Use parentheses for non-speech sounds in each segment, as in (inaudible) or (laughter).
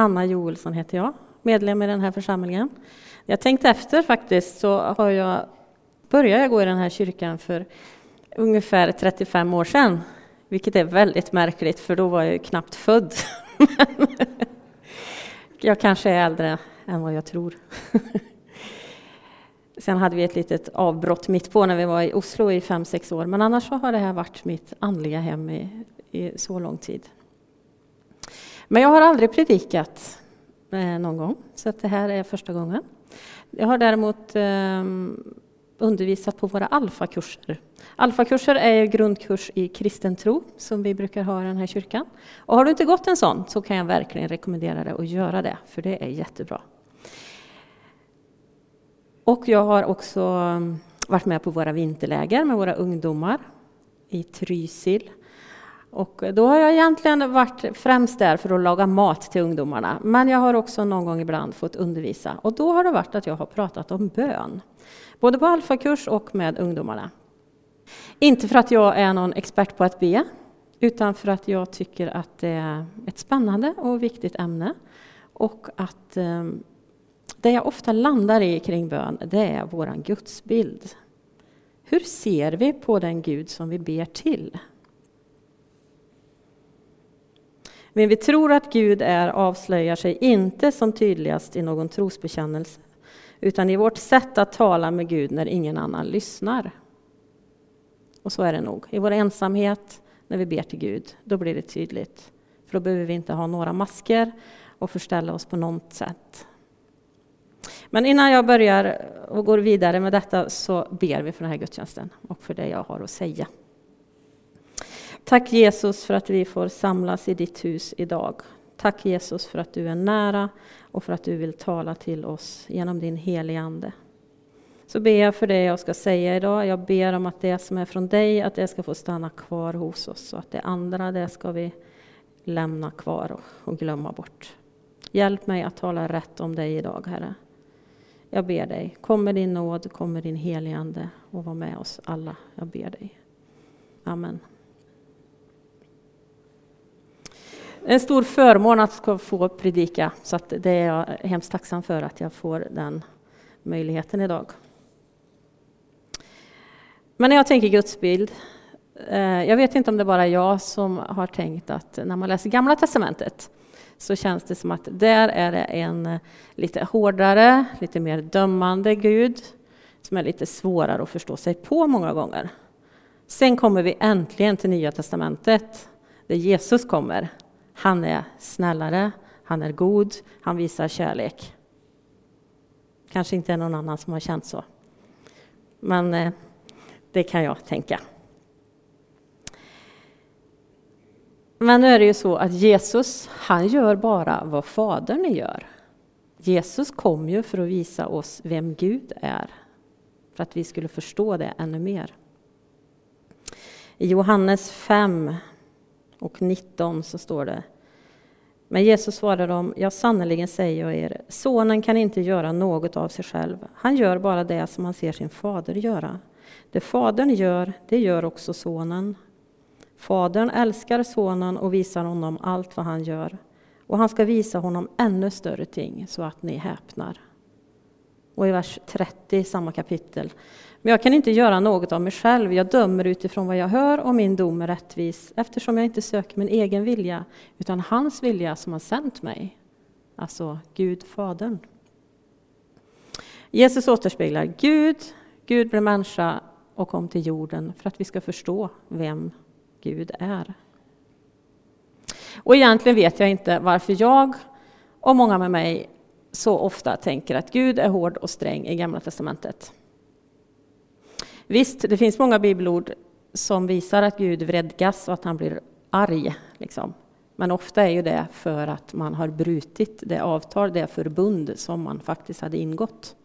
Anna Joelsson heter jag, medlem i den här församlingen. Jag tänkte efter faktiskt så har jag började jag gå i den här kyrkan för ungefär 35 år sedan. Vilket är väldigt märkligt för då var jag ju knappt född. (laughs) jag kanske är äldre än vad jag tror. (laughs) Sen hade vi ett litet avbrott mitt på när vi var i Oslo i fem sex år. Men annars har det här varit mitt andliga hem i, i så lång tid. Men jag har aldrig predikat eh, någon gång, så att det här är första gången. Jag har däremot ehm, undervisat på våra alfakurser. Alfakurser är grundkurs i kristen tro som vi brukar ha i den här kyrkan. Och har du inte gått en sån så kan jag verkligen rekommendera dig att göra det, för det är jättebra. Och jag har också ehm, varit med på våra vinterläger med våra ungdomar i Trysil. Och eh, då har jag egentligen varit främst där för att laga mat till ungdomarna. Men jag har också någon gång ibland fått undervisa. Och då har det varit att jag har pratat om bön. Både på alfakurs och med ungdomarna. Inte för att jag är någon expert på att be, utan för att jag tycker att det är ett spännande och viktigt ämne. Och att ehm, det jag ofta landar i kring bön, det är vår gudsbild. Hur ser vi på den Gud som vi ber till? Men vi tror att Gud är avslöjar sig inte som tydligast i någon trosbekännelse, utan i vårt sätt att tala med Gud när ingen annan lyssnar. Och så är det nog. I vår ensamhet, när vi ber till Gud, då blir det tydligt. För då behöver vi inte ha några masker och förställa oss på något sätt. Men innan jag börjar och går vidare med detta så ber vi för den här gudstjänsten och för det jag har att säga. Tack Jesus för att vi får samlas i ditt hus idag. Tack Jesus för att du är nära och för att du vill tala till oss genom din heliga Ande. Så ber jag för det jag ska säga idag. Jag ber om att det som är från dig, att det ska få stanna kvar hos oss. Och att det andra, det ska vi lämna kvar och, och glömma bort. Hjälp mig att tala rätt om dig idag, Herre. Jag ber dig, kom med din nåd, kom med din helige Ande och var med oss alla. Jag ber dig. Amen. En stor förmån att få predika, så att det är jag hemskt tacksam för att jag får den möjligheten idag. Men när jag tänker gudsbild, eh, jag vet inte om det är bara jag som har tänkt att när man läser Gamla Testamentet så känns det som att där är det en eh, lite hårdare, lite mer dömande Gud som är lite svårare att förstå sig på många gånger. Sen kommer vi äntligen till Nya Testamentet där Jesus kommer. Han är snällare, han är god, han visar kärlek. Kanske inte är någon annan som har känt så. Men eh, det kan jag tänka. Men nu är det ju så att Jesus, han gör bara vad Fadern gör. Jesus kom ju för att visa oss vem Gud är, för att vi skulle förstå det ännu mer. I Johannes 5 och 19 så står det men Jesus svarade dem, ja sannerligen säger jag er, sonen kan inte göra något av sig själv. Han gör bara det som han ser sin fader göra. Det fadern gör, det gör också sonen. Fadern älskar sonen och visar honom allt vad han gör. Och han ska visa honom ännu större ting så att ni häpnar. Och i vers 30 i samma kapitel. Men jag kan inte göra något av mig själv. Jag dömer utifrån vad jag hör och min dom är rättvis eftersom jag inte söker min egen vilja utan hans vilja som har sänt mig. Alltså Gud, Fadern. Jesus återspeglar Gud. Gud blev människa och kom till jorden för att vi ska förstå vem Gud är. Och egentligen vet jag inte varför jag och många med mig så ofta tänker att Gud är hård och sträng i Gamla testamentet. Visst, det finns många bibelord som visar att Gud vredgas och att han blir arg. Liksom. Men ofta är ju det för att man har brutit det avtal, det förbund som man faktiskt hade ingått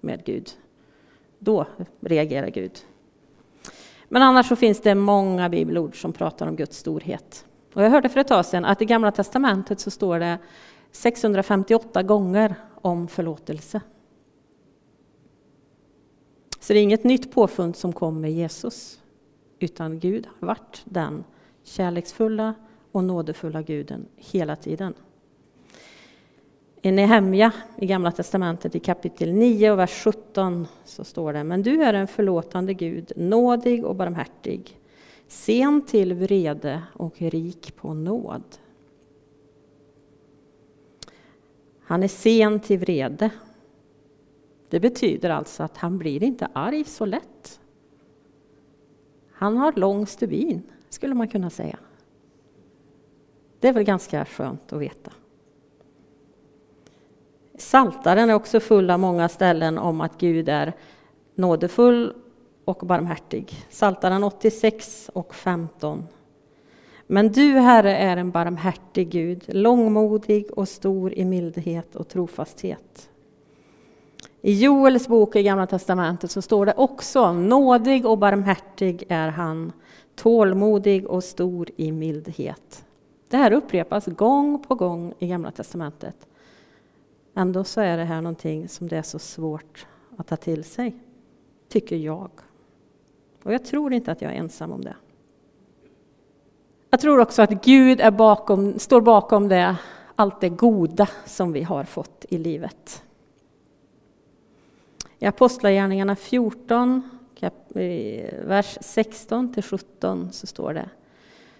med Gud. Då reagerar Gud. Men annars så finns det många bibelord som pratar om Guds storhet. Och jag hörde för ett tag sedan att i Gamla testamentet så står det 658 gånger om förlåtelse. Så det är inget nytt påfund som kom med Jesus, utan Gud har varit den kärleksfulla och nådefulla guden hela tiden. I Nehemja i Gamla Testamentet i kapitel 9 och vers 17 så står det Men du är en förlåtande Gud, nådig och barmhärtig, sen till vrede och rik på nåd. Han är sen till vrede. Det betyder alltså att han blir inte arg så lätt. Han har lång stubin, skulle man kunna säga. Det är väl ganska skönt att veta. Saltaren är också full av många ställen om att Gud är nådefull och barmhärtig. Saltaren 86 och 15. Men du, Herre, är en barmhärtig Gud, långmodig och stor i mildhet och trofasthet. I Joels bok i Gamla testamentet så står det också nådig och barmhärtig är han, tålmodig och stor i mildhet. Det här upprepas gång på gång i Gamla testamentet. Ändå så är det här någonting som det är så svårt att ta till sig, tycker jag. Och jag tror inte att jag är ensam om det. Jag tror också att Gud är bakom, står bakom det, allt det goda som vi har fått i livet. I Apostlagärningarna 14, vers 16 till 17 så står det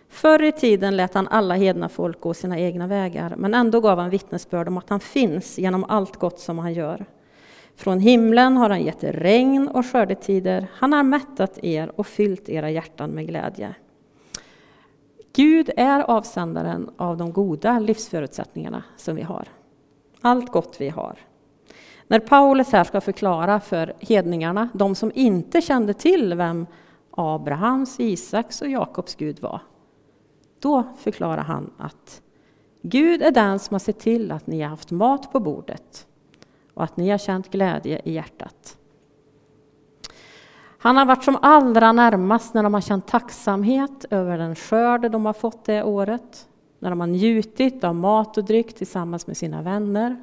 Förr i tiden lät han alla hedna folk gå sina egna vägar, men ändå gav han vittnesbörd om att han finns genom allt gott som han gör. Från himlen har han gett regn och skördetider, han har mättat er och fyllt era hjärtan med glädje. Gud är avsändaren av de goda livsförutsättningarna som vi har. Allt gott vi har. När Paulus här ska förklara för hedningarna, de som inte kände till vem Abrahams, Isaks och Jakobs Gud var, då förklarar han att Gud är den som har sett till att ni har haft mat på bordet och att ni har känt glädje i hjärtat. Han har varit som allra närmast när de har känt tacksamhet över den skörd de har fått det året, när de har njutit av mat och dryck tillsammans med sina vänner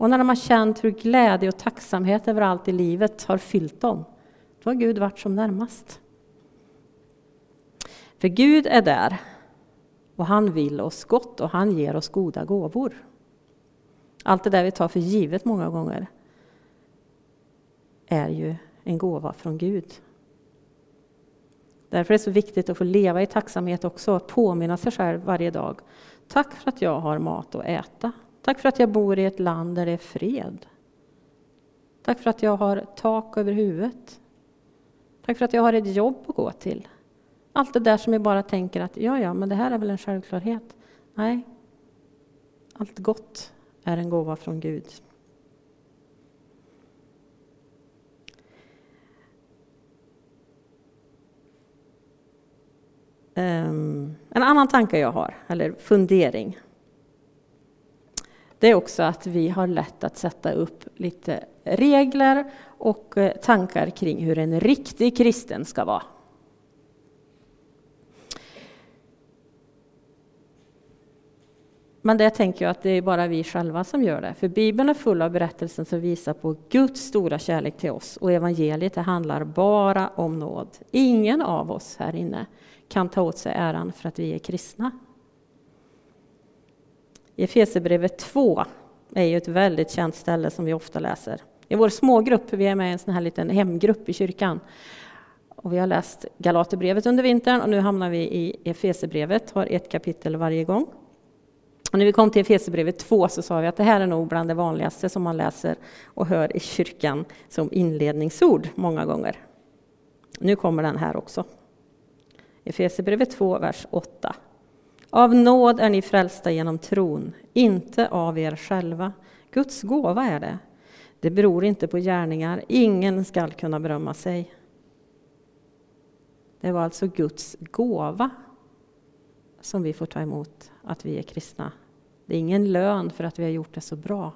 och när de har känt hur glädje och tacksamhet över allt i livet har fyllt dem. Då har Gud varit som närmast. För Gud är där och han vill oss gott och han ger oss goda gåvor. Allt det där vi tar för givet många gånger är ju en gåva från Gud. Därför är det så viktigt att få leva i tacksamhet också, att påminna sig själv varje dag. Tack för att jag har mat att äta. Tack för att jag bor i ett land där det är fred. Tack för att jag har tak över huvudet. Tack för att jag har ett jobb att gå till. Allt det där som vi bara tänker att ja, ja, men det här är väl en självklarhet. Nej, allt gott är en gåva från Gud. Ehm, en annan tanke jag har, eller fundering, det är också att vi har lätt att sätta upp lite regler och eh, tankar kring hur en riktig kristen ska vara. Men det tänker jag att det är bara vi själva som gör det. För Bibeln är full av berättelser som visar på Guds stora kärlek till oss. Och evangeliet det handlar bara om nåd. Ingen av oss här inne kan ta åt sig äran för att vi är kristna. Efesierbrevet 2 är ju ett väldigt känt ställe som vi ofta läser. I vår smågrupp, vi är med i en sån här liten hemgrupp i kyrkan. Och vi har läst Galaterbrevet under vintern och nu hamnar vi i Efesierbrevet, har ett kapitel varje gång. Och när vi kom till Efesierbrevet 2 så sa vi att det här är nog bland det vanligaste som man läser och hör i kyrkan som inledningsord många gånger. Nu kommer den här också. Efesierbrevet 2, vers 8. Av nåd är ni frälsta genom tron, inte av er själva. Guds gåva är det. Det beror inte på gärningar, ingen skall kunna berömma sig. Det var alltså Guds gåva som vi får ta emot, att vi är kristna. Det är ingen lön för att vi har gjort det så bra.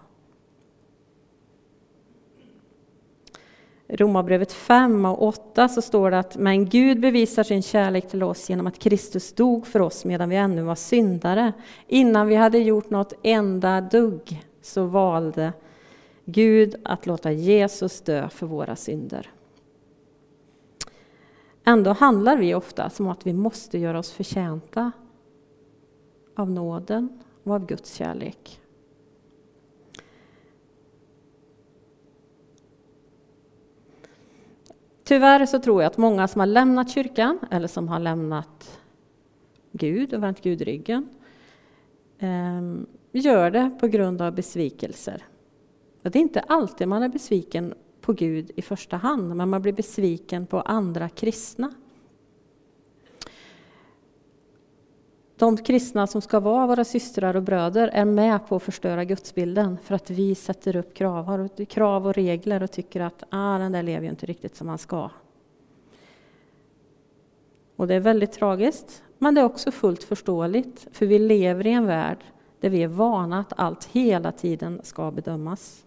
Romarbrevet 5 och 8 så står det att men Gud bevisar sin kärlek till oss genom att Kristus dog för oss medan vi ännu var syndare. Innan vi hade gjort något enda dugg så valde Gud att låta Jesus dö för våra synder. Ändå handlar vi ofta som att vi måste göra oss förtjänta av nåden och av Guds kärlek. Tyvärr så tror jag att många som har lämnat kyrkan eller som har lämnat Gud och vänt Gud ryggen ehm, gör det på grund av besvikelser. Och det är inte alltid man är besviken på Gud i första hand, men man blir besviken på andra kristna. De kristna som ska vara våra systrar och bröder är med på att förstöra gudsbilden för att vi sätter upp krav, krav och regler och tycker att ah, den där lever ju inte riktigt som han ska. Och det är väldigt tragiskt, men det är också fullt förståeligt, för vi lever i en värld där vi är vana att allt hela tiden ska bedömas.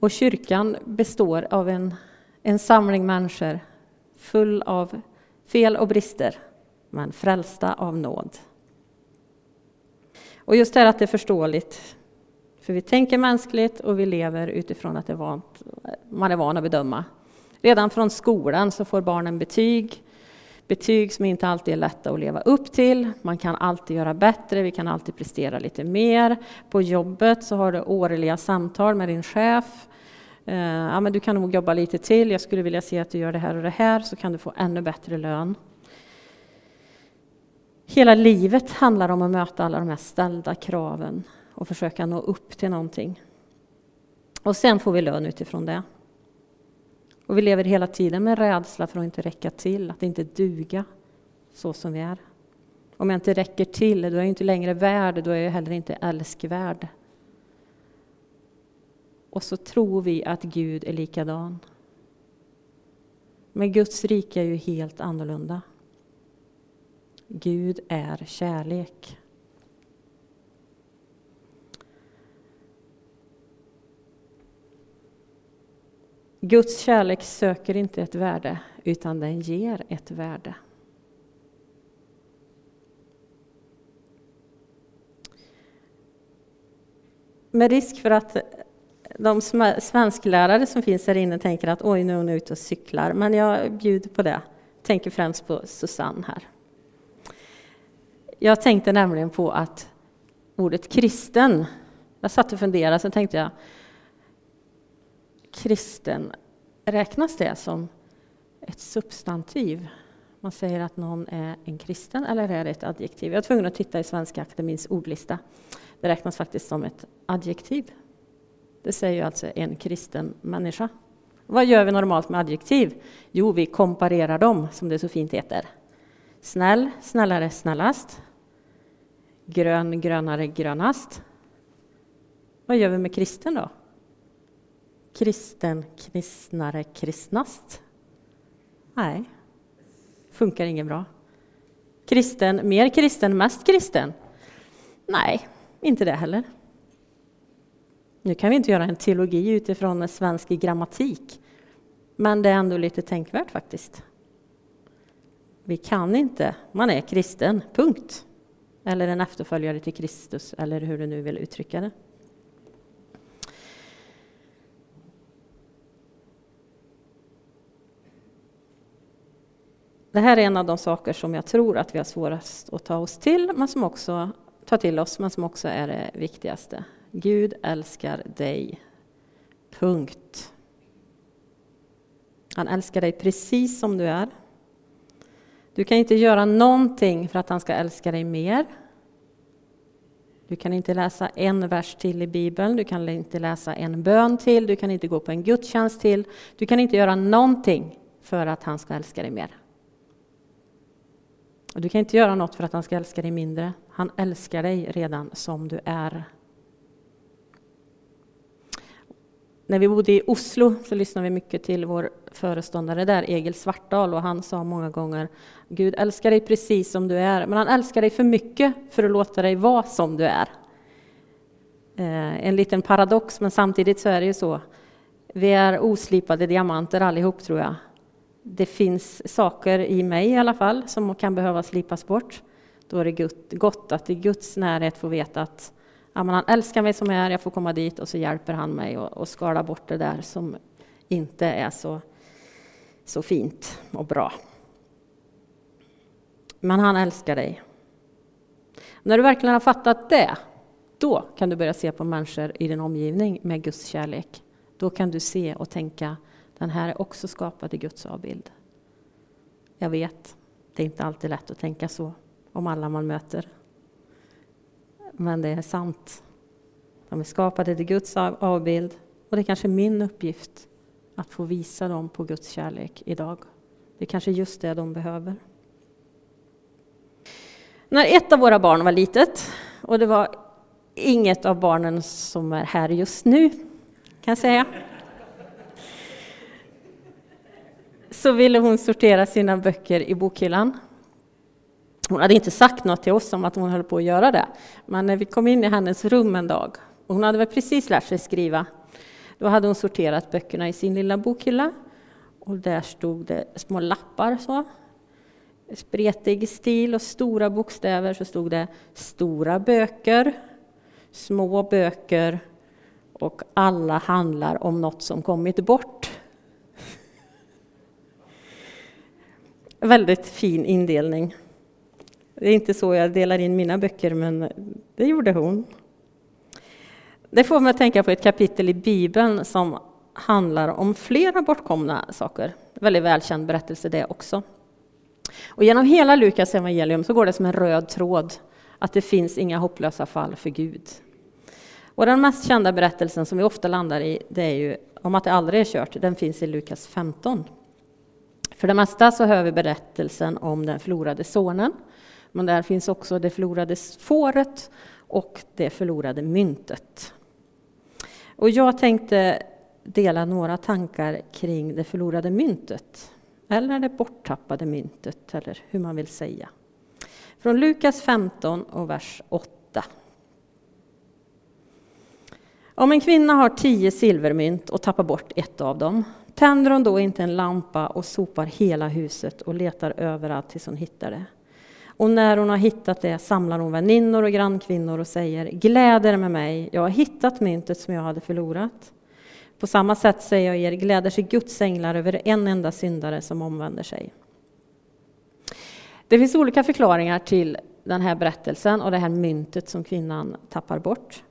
Och kyrkan består av en, en samling människor full av fel och brister, men frälsta av nåd. Och just det här att det är förståeligt, för vi tänker mänskligt och vi lever utifrån att det är vant, man är van att bedöma. Redan från skolan så får barnen betyg, betyg som inte alltid är lätta att leva upp till. Man kan alltid göra bättre, vi kan alltid prestera lite mer. På jobbet så har du årliga samtal med din chef. Eh, ja, men du kan nog jobba lite till, jag skulle vilja se att du gör det här och det här, så kan du få ännu bättre lön. Hela livet handlar om att möta alla de här ställda kraven och försöka nå upp till någonting. Och sen får vi lön utifrån det. Och vi lever hela tiden med rädsla för att inte räcka till, att inte duga så som vi är. Om jag inte räcker till, då är jag inte längre värd, då är jag heller inte älskvärd. Och så tror vi att Gud är likadan. Men Guds rike är ju helt annorlunda. Gud är kärlek. Guds kärlek söker inte ett värde, utan den ger ett värde. Med risk för att de svensklärare som finns här inne tänker att oj, nu är hon ute och cyklar, men jag bjuder på det. Tänker främst på Susanne här. Jag tänkte nämligen på att ordet kristen, jag satt och funderade, sen tänkte jag kristen, räknas det som ett substantiv? Man säger att någon är en kristen, eller är det ett adjektiv? Jag var tvungen att titta i Svenska Akademins ordlista. Det räknas faktiskt som ett adjektiv. Det säger alltså en kristen människa. Vad gör vi normalt med adjektiv? Jo, vi komparerar dem, som det så fint heter. Snäll, snällare, snällast. Grön, grönare, grönast. Vad gör vi med kristen då? kristen, kristnare, kristnast? Nej, funkar inget bra. Kristen, mer kristen, mest kristen? Nej, inte det heller. Nu kan vi inte göra en teologi utifrån svensk grammatik, men det är ändå lite tänkvärt faktiskt. Vi kan inte, man är kristen, punkt. Eller en efterföljare till Kristus, eller hur du nu vill uttrycka det. Det här är en av de saker som jag tror att vi har svårast att ta oss till, men som också tar till oss, men som också är det viktigaste. Gud älskar dig. Punkt. Han älskar dig precis som du är. Du kan inte göra någonting för att han ska älska dig mer. Du kan inte läsa en vers till i Bibeln, du kan inte läsa en bön till, du kan inte gå på en gudstjänst till. Du kan inte göra någonting för att han ska älska dig mer. Och du kan inte göra något för att han ska älska dig mindre. Han älskar dig redan som du är. När vi bodde i Oslo så lyssnade vi mycket till vår föreståndare där, Egil Svartdal, och han sa många gånger Gud älskar dig precis som du är, men han älskar dig för mycket för att låta dig vara som du är. Eh, en liten paradox, men samtidigt så är det ju så. Vi är oslipade diamanter allihop, tror jag det finns saker i mig i alla fall som kan behöva slipas bort. Då är det gott att i Guds närhet få veta att ja, han älskar mig som jag är, jag får komma dit och så hjälper han mig och, skala bort det där som inte är så, så fint och bra. Men han älskar dig. När du verkligen har fattat det, då kan du börja se på människor i din omgivning med Guds kärlek. Då kan du se och tänka Den här är också skapad i Guds avbild. Jag vet, det är inte alltid lätt att tänka så om alla man möter. Men det är sant. De är skapade till Guds avbild och det är kanske min uppgift att få visa dem på Guds kärlek idag. Det är kanske just det de behöver. När ett av våra barn var litet, och det var inget av barnen som är här just nu, kan jag säga. Så ville hon sortera sina böcker i bokhyllan. Hon hade inte sagt något till oss om att hon höll på att göra det. Men när vi kom in i hennes rum en dag, och hon hade väl precis lärt sig skriva, då hade hon sorterat böckerna i sin lilla bokhylla. Och där stod det små lappar så. Spretig stil och stora bokstäver så stod det stora böcker, små böcker och alla handlar om något som kommit bort. (laughs) Väldigt fin indelning. Det är inte så jag delar in mina böcker, men det gjorde hon. Det får mig att tänka på ett kapitel i Bibeln som handlar om flera bortkomna saker. Väldigt välkänd berättelse det också. Och genom hela Lukas evangelium så går det som en röd tråd att det finns inga hopplösa fall för Gud. Och den mest kända berättelsen som vi ofta landar i, det är ju om att det aldrig är kört. Den finns i Lukas 15. För det mesta så hör vi berättelsen om den förlorade sonen. Men där finns också det förlorade fåret och det förlorade myntet. Och jag tänkte dela några tankar kring det förlorade myntet. Eller det borttappade myntet, eller hur man vill säga. Från Lukas 15 och vers 8. Om en kvinna har tio silvermynt och tappar bort ett av dem, tänder hon då inte en lampa och sopar hela huset och letar överallt tills hon hittar det? Och när hon har hittat det samlar hon väninnor och grannkvinnor och säger Gläder med mig, jag har hittat myntet som jag hade förlorat. På samma sätt säger jag er, gläder sig Guds änglar över en enda syndare som omvänder sig. Det finns olika förklaringar till den här berättelsen och det här myntet som kvinnan tappar bort.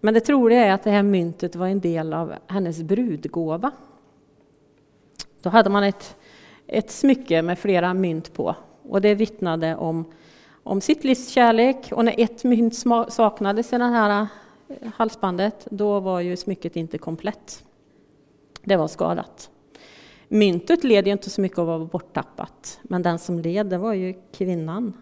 Men det troliga är att det här myntet var en del av hennes brudgåva. Då hade man ett, ett smycke med flera mynt på och det vittnade om, om sitt livs kärlek. Och när ett mynt saknades i det här eh, halsbandet, då var ju smycket inte komplett. Det var skadat. Myntet led ju inte så mycket av att vara borttappat, men den som led, det var ju kvinnan.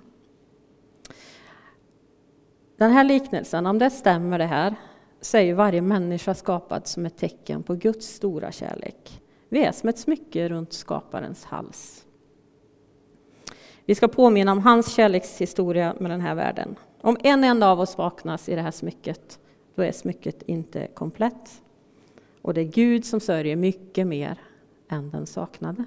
Den här liknelsen, om det stämmer det här, så är ju varje människa skapad som ett tecken på Guds stora kärlek. Vi är som ett smycke runt skaparens hals. Vi ska påminna om hans kärlekshistoria med den här världen. Om en enda av oss vaknas i det här smycket, då är smycket inte komplett. Och det är Gud som sörjer mycket mer än den saknade.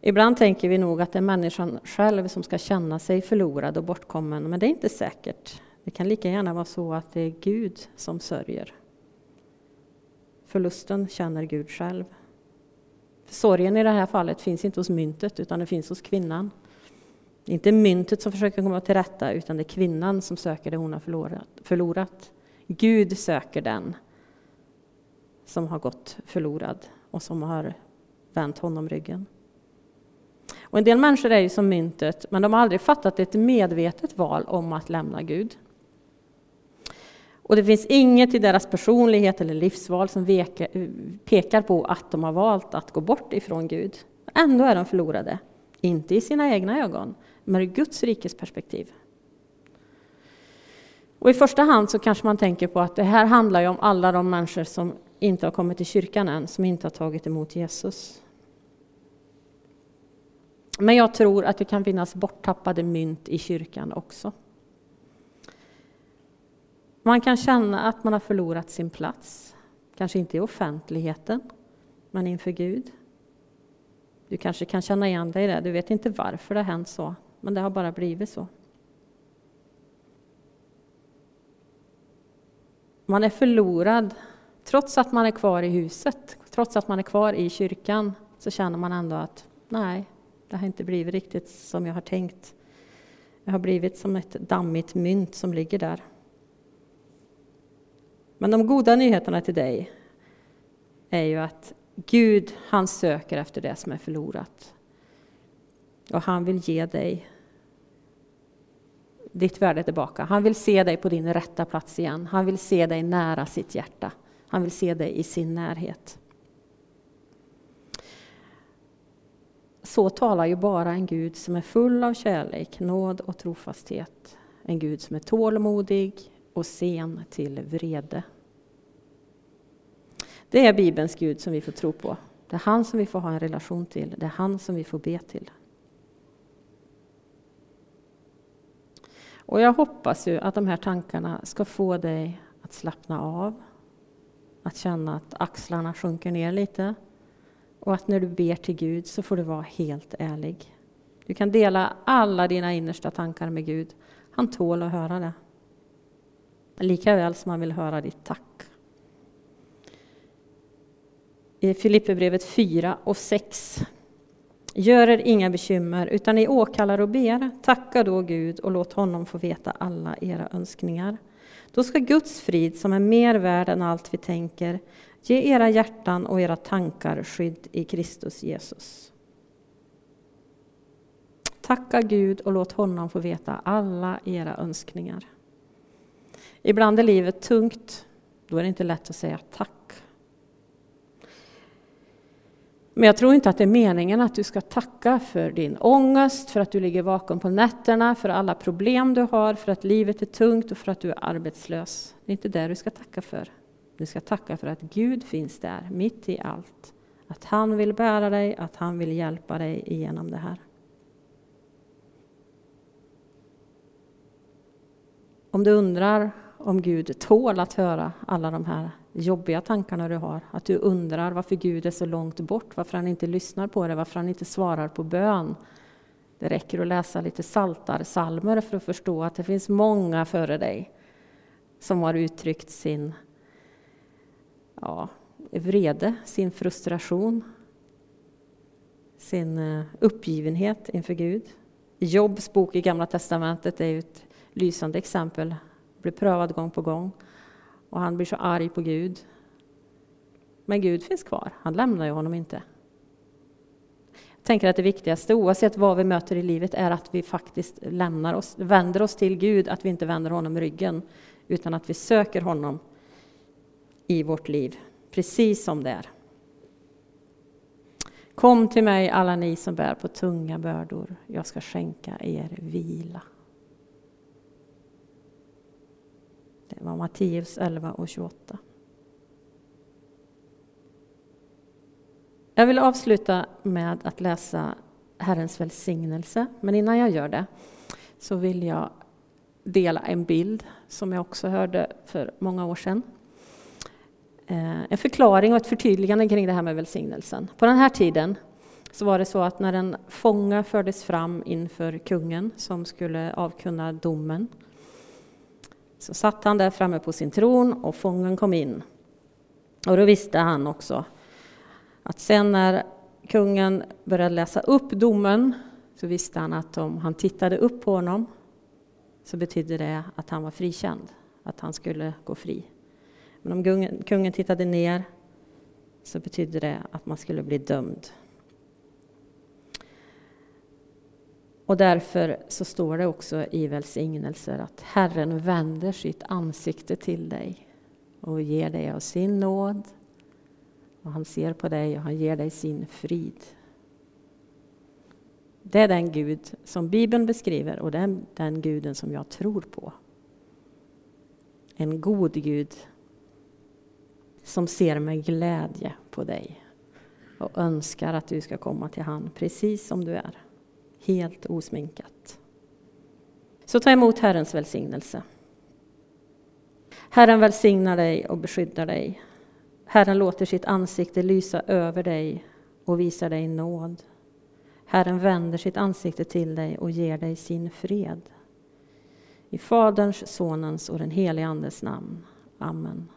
Ibland tänker vi nog att det är människan själv som ska känna sig förlorad och bortkommen, men det är inte säkert. Det kan lika gärna vara så att det är Gud som sörjer. Förlusten känner Gud själv. Sorgen i det här fallet finns inte hos myntet, utan det finns hos kvinnan. Det är inte myntet som försöker komma till rätta, utan det är kvinnan som söker det hon har förlorat. förlorat. Gud söker den som har gått förlorad och som har vänt honom ryggen. Och en del människor är ju som myntet, men de har aldrig fattat ett medvetet val om att lämna Gud. Och det finns inget i deras personlighet eller livsval som eh, pekar på att de har valt att gå bort ifrån Gud. Ändå är de förlorade. Inte i sina egna ögon, men ur Guds rikes perspektiv. Och I första hand så kanske man tänker på att det här handlar ju om alla de människor som inte har kommit till kyrkan än, som inte har tagit emot Jesus. Men jag tror att det kan finnas borttappade mynt i kyrkan också. Man kan känna att man har förlorat sin plats. Kanske inte i offentligheten, men inför Gud. Du kanske kan känna igen dig i det. Du vet inte varför det har hänt så, men det har bara blivit så. Man är förlorad. Trots att man är kvar i huset, trots att man är kvar i kyrkan, så känner man ändå att nej, det har inte blivit riktigt som jag har tänkt. Jag har blivit som ett dammigt mynt som ligger där. Men de goda nyheterna till dig är ju att Gud, han söker efter det som är förlorat. Och han vill ge dig ditt värde tillbaka. Han vill se dig på din rätta plats igen. Han vill se dig nära sitt hjärta. Han vill se dig i sin närhet. Så talar ju bara en Gud som är full av kärlek, nåd och trofasthet. En Gud som är tålmodig och sen till vrede. Det är Bibelns Gud som vi får tro på. Det är han som vi får ha en relation till. Det är han som vi får be till. Och jag hoppas ju att de här tankarna ska få dig att slappna av, att känna att axlarna sjunker ner lite och att när du ber till Gud så får du vara helt ärlig. Du kan dela alla dina innersta tankar med Gud. Han tål att höra det. Lika väl som han vill höra ditt tack. I Filipperbrevet 4 och 6 Gör er inga bekymmer, utan ni åkallar och ber. Tacka då Gud och låt honom få veta alla era önskningar. Då ska Guds frid, som är mer värd än allt vi tänker, ge era hjärtan och era tankar skydd i Kristus Jesus. Tacka Gud och låt honom få veta alla era önskningar. Ibland är livet tungt, då är det inte lätt att säga tack. Men jag tror inte att det är meningen att du ska tacka för din ångest, för att du ligger vaken på nätterna, för alla problem du har, för att livet är tungt och för att du är arbetslös. Det är inte det du ska tacka för. Du ska tacka för att Gud finns där, mitt i allt. Att han vill bära dig, att han vill hjälpa dig igenom det här. Om du undrar om Gud tål att höra alla de här jobbiga tankarna du har. Att du undrar varför Gud är så långt bort, varför han inte lyssnar på dig, varför han inte svarar på bön. Det räcker att läsa lite saltarsalmer för att förstå att det finns många före dig som har uttryckt sin ja, vrede, sin frustration, sin eh, uppgivenhet inför Gud. Jobs bok i Gamla testamentet är ett lysande exempel, blir prövad gång på gång. Och han blir så arg på Gud. Men Gud finns kvar, han lämnar ju honom inte. Jag tänker att det viktigaste, oavsett vad vi möter i livet, är att vi faktiskt lämnar oss, vänder oss till Gud, att vi inte vänder honom ryggen, utan att vi söker honom i vårt liv, precis som det är. Kom till mig alla ni som bär på tunga bördor, jag ska skänka er vila. Det var Matteus 11 och 28. Jag vill avsluta med att läsa Herrens välsignelse, men innan jag gör det så vill jag dela en bild som jag också hörde för många år sedan. Eh, en förklaring och ett förtydligande kring det här med välsignelsen. På den här tiden så var det så att när en fånge fördes fram inför kungen som skulle avkunna domen så satt han där framme på sin tron och fången kom in. Och då visste han också att sen när kungen började läsa upp domen så visste han att om han tittade upp på honom så betydde det att han var frikänd, att han skulle gå fri. Men om kungen tittade ner så betydde det att man skulle bli dömd. Och därför så står det också i välsignelser att Herren vänder sitt ansikte till dig och ger dig av sin nåd. Och han ser på dig och han ger dig sin frid. Det är den Gud som Bibeln beskriver och det är den guden som jag tror på. En god Gud som ser med glädje på dig och önskar att du ska komma till han precis som du är helt osminkat. Så ta emot Herrens välsignelse. Herren välsignar dig och beskyddar dig. Herren låter sitt ansikte lysa över dig och visar dig nåd. Herren vänder sitt ansikte till dig och ger dig sin fred. I Faderns, Sonens och den helige Andes namn. Amen.